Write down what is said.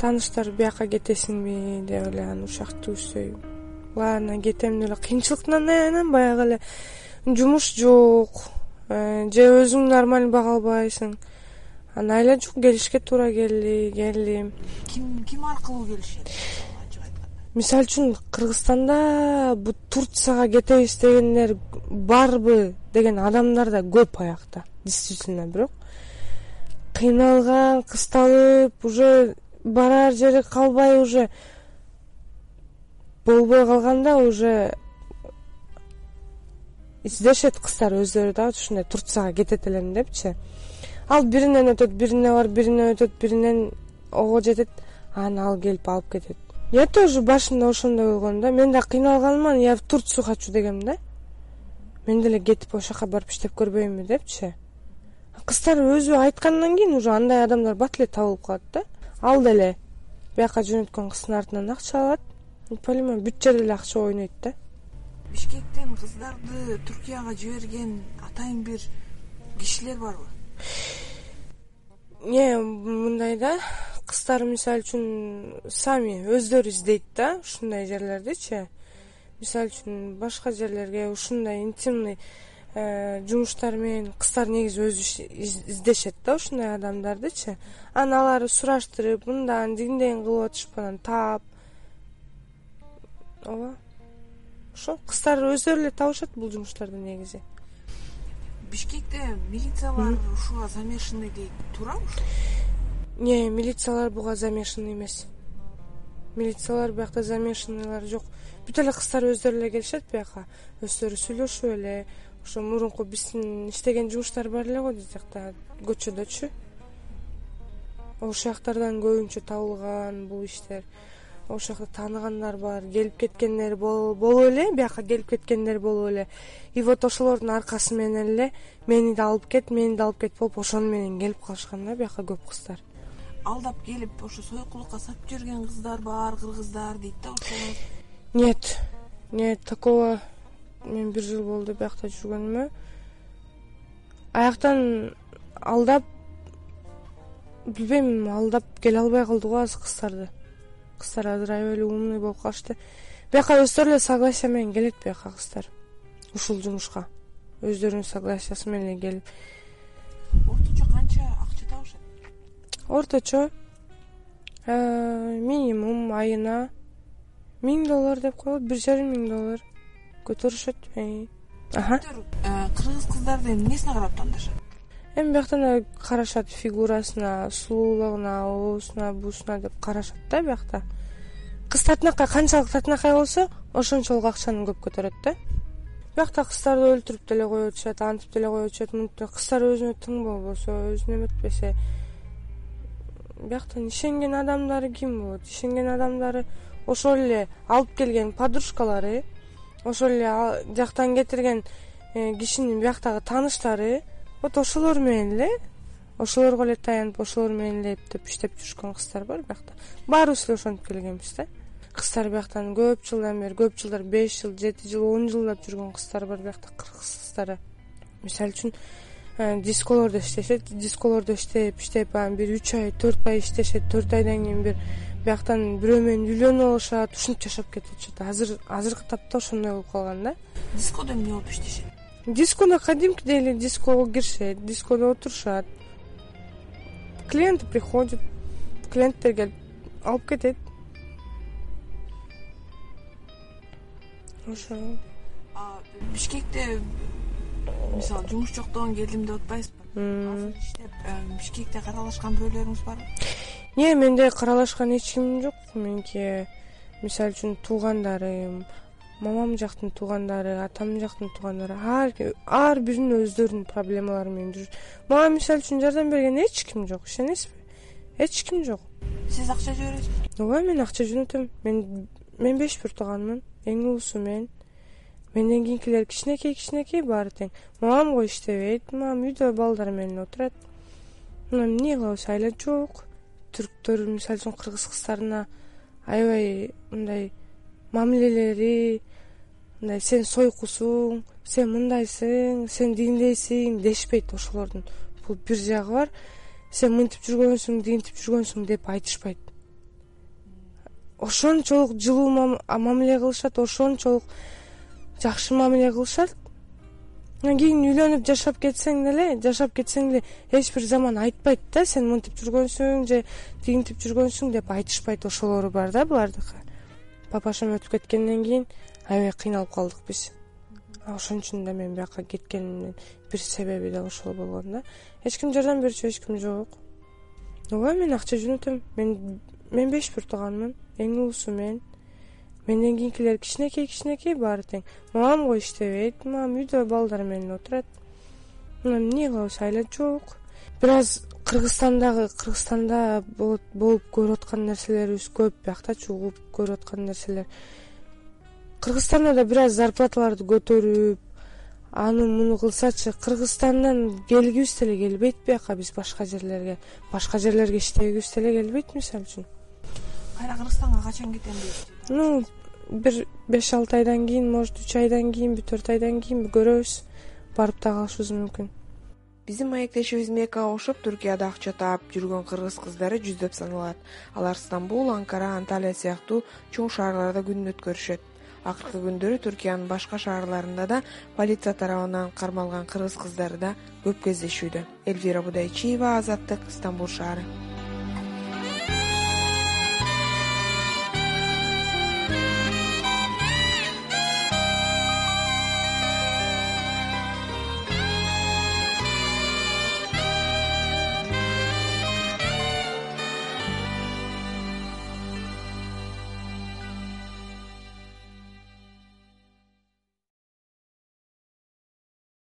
тааныштар бияка кетесиңби деп эле анан ушул жакты үзбөй ладно кетем деп эле кыйынчылыктан аянам баягы эле жумуш жок. Э, же өзүң нормально бага албайсың. Анан айла жук келишке туура келди келдим ким ким аркылуу келишет? Мисалы үчүн кыргызстанда бул турцияга кетебиз дегендер барбы деген адамдар да көп аякта действительно бирок. Кыйналган кысталып уже барар жери калбай уже. Болбой калганда уже издешет кыздар өздөрү дагы ушундай турцияга кетет элем депчи. Ал биринен өтөт бирине барып биринен өтөт биринен ого жетет анан ал келип алып кетет. Я тоже башында ошондой болгон да мен да кыйналганман я в турцию хочу дегем да. Мен деле кетип ошол жака барып иштеп көрбөйүнбү депчи. Кыздар өзү айткандан кийин уже андай адамдар бат эле табылып калат да ал деле бияка жөнөткөн кыздын артынан акча алат. Понимаю бүт жерде эле акча ойнойт да. Бишкектен кыздарды туркияга жиберген атайын бир кишилер барбы не мындай да кыздар мисалы үчүн сами өздөрү издейт да ушундай жерлердичи мисалы үчүн башка жерлерге ушундай интимный жумуштар менен кыздар негизи өзү издешет да ушундай адамдардычы. Анан алар сураштырып мындан тигиндейин кылып атышып анан таап. Ооба. Ошол кыздар өздөрү эле табышат бул жумуштарды негизи. Бишкекте милициялар ушуга замешанный дейт туурабы не милициялар буга замешанный эмес. Милициялар биякта замешанныйлар жок. Бүт эле кыздар өздөрү эле келишет бияка. Өздөрү сүйлөшүп эле ошо мурунку биздин иштеген жумуштар бар эле го тиги жакта көчөдөчү. Ошол жактардан көбүнчө табылган бул иштер. Ошол жакта тааныгандар бар келип кеткендер болуп эле бияка келип кеткендер болуп эле. И вот ошолордун аркасы менен эле мени да алып кет мени да алып кет болуп ошону менен келип калышкан да бияка көп кыздар. Алдап келип ошо сойкулукка сатып жиберген кыздар бар кыргыздар дейт да ошолор. Нет нет такого мен бир жыл болду биякта жүргөнүмө. Аяктан алдап билбейм алдап келе албай калды го азыр кыздарды. Кыздар азыр аябай эле умный болуп калышты. Бияка өздөрү эле согласия менен келет бияка кыздар. Ушул жумушка. Өздөрүнүн согласиясы менен эле келип. Орточо канча акча табышат орточо э, минимум айына миң доллар деп коелу бир жарым миң доллар көтөрүшөт. Э, кыргыз кыздарды эмнесине карап тандашат эми бияктан эле карашат фигурасына сулуулугуна оозуна буусуна деп карашат да биякта кыз татынакай канчалык татынакай болсо ошончолук акчаны көп көтөрөт да. Биякта кыздарды өлтүрүп деле коюп атышат антип деле коюп атышат. Мынтип кыздар өзүнө тың болбосо өзүнө эметпесе бияктан ишенген адамдары ким болот? Ишенген адамдары ошол эле алып келген подружкалары ошол эле жактан кетирген э, кишинин бияктагы тааныштары вот ошолор менен эле ошолорго эле таянып ошолор менен эле эптеп иштеп жүрүшкөн кыздар бар биякта баарыбыз эле ошентип келгенбиз да. Кыздар бияктан көп жылдан бери көп жылдар беш жыл жети жыл он жылдап жүргөн кыздар бар биякта кыргыз кыздары. Мисалы үчүн э, дисколордо иштешет дисколордо иштеп иштеп анан бир үч ай төрт ай иштешет төрт айдан кийин бир бияктан бирөө менен үйлөнүп алышат ушинтип жашап кетишет азыр азыркы тапта ошондой болуп калган да. Дискодо эмне болуп иштешет? Дискодо кадимкидей эле диского киришет дискодо отурушат. Клиенты приходят клиенттер келип алып кетет. Ошо. Бишкекте мисалы жумуш жоктогон келдим деп атпайсызбы? Азыр иштеп бишкекте каралашкан бирөөлөрүңүз барбы менде каралашкан эч ким жок. Меники мисалы үчүн туугандарым мамам жактын туугандары атам жактын туугандары ар биринин өздөрүнүн проблемалары менен жүрүшөт мага мисалы үчүн жардам берген эч ким жок ишенесизби? Эч ким жок. Сиз акча жибересизби ооба мен акча жөнөтөм. Мен мен беш бир тууганмын. Эң улуусу мен. Менден кийинкилер кичинекей кичинекей баары тең. Мамам го иштебейт. Мамам үйдө балдар менен отурат. Анан эмне кылабыз? Айла жок түрктөр мисалы үчүн кыргыз кыздарына аябай мындай мамилелери мындай сен сойкусуң сен мындайсың сен тигиндейсиң дешпейт ошолордун. Бул бир жагы бар. Сен мынтип жүргөнсүң тигинтип жүргөнсүң деп айтышпайт. Ошончолук жылуу мамиле кылышат ошончолук жакшы мамиле кылышат анан кийин үйлөнүп жашап кетсең деле жашап кетсең деле эч бир заман айтпайт да сен мынтип жүргөнсүң же тигинтип жүргөнсүң деп айтышпайт ошолору бар да булардыкы. Папашам өтүп кеткенден кийин аябай кыйналып калдык биз. Ошон үчүн да мен бияка кеткенимдин бир себеби да ошол болгон да. Эч ким жардам берчү эч ким жок. Ооба мен акча жөнөтөм. Мен мен беш бир тууганмын. Эң улуусу мен менден кийинкилер кичинекей кичинекей баары тең. Мамам го иштебейт мамам үйдө балдар менен отурат. Эмне кылабыз айла жок. Бир аз кыргызстандагы кыргызстанда болуп көрүп аткан нерселерибиз көп бияктачы угуп көрүп аткан нерселер. Кыргызстанда да бир аз зарплаталарды көтөрүп аны муну кылсачы кыргызстандан келгибиз деле келбейт бияка биз башка жерлерге. Башка жерлерге иштегибиз деле келбейт мисалы үчүн кайра кыргызстанга качан кетем дейсиз? Ну бир беш алты айдан кийин может үч айдан кийинби төрт айдан кийинби көрөбүз. Барып да калышыбыз мүмкүн. Биздин маектешибиз мекага окшоп түркияда акча таап жүргөн кыргыз кыздары жүздөп саналат. Алар стамбул анкара анталия сыяктуу чоң шаарларда күнүн өткөрүшөт. Акыркы күндөрү түркиянын башка шаарларында да полиция тарабынан кармалган кыргыз кыздары да көп кездешүүдө. Эльвира будайчиева азаттык стамбул шаары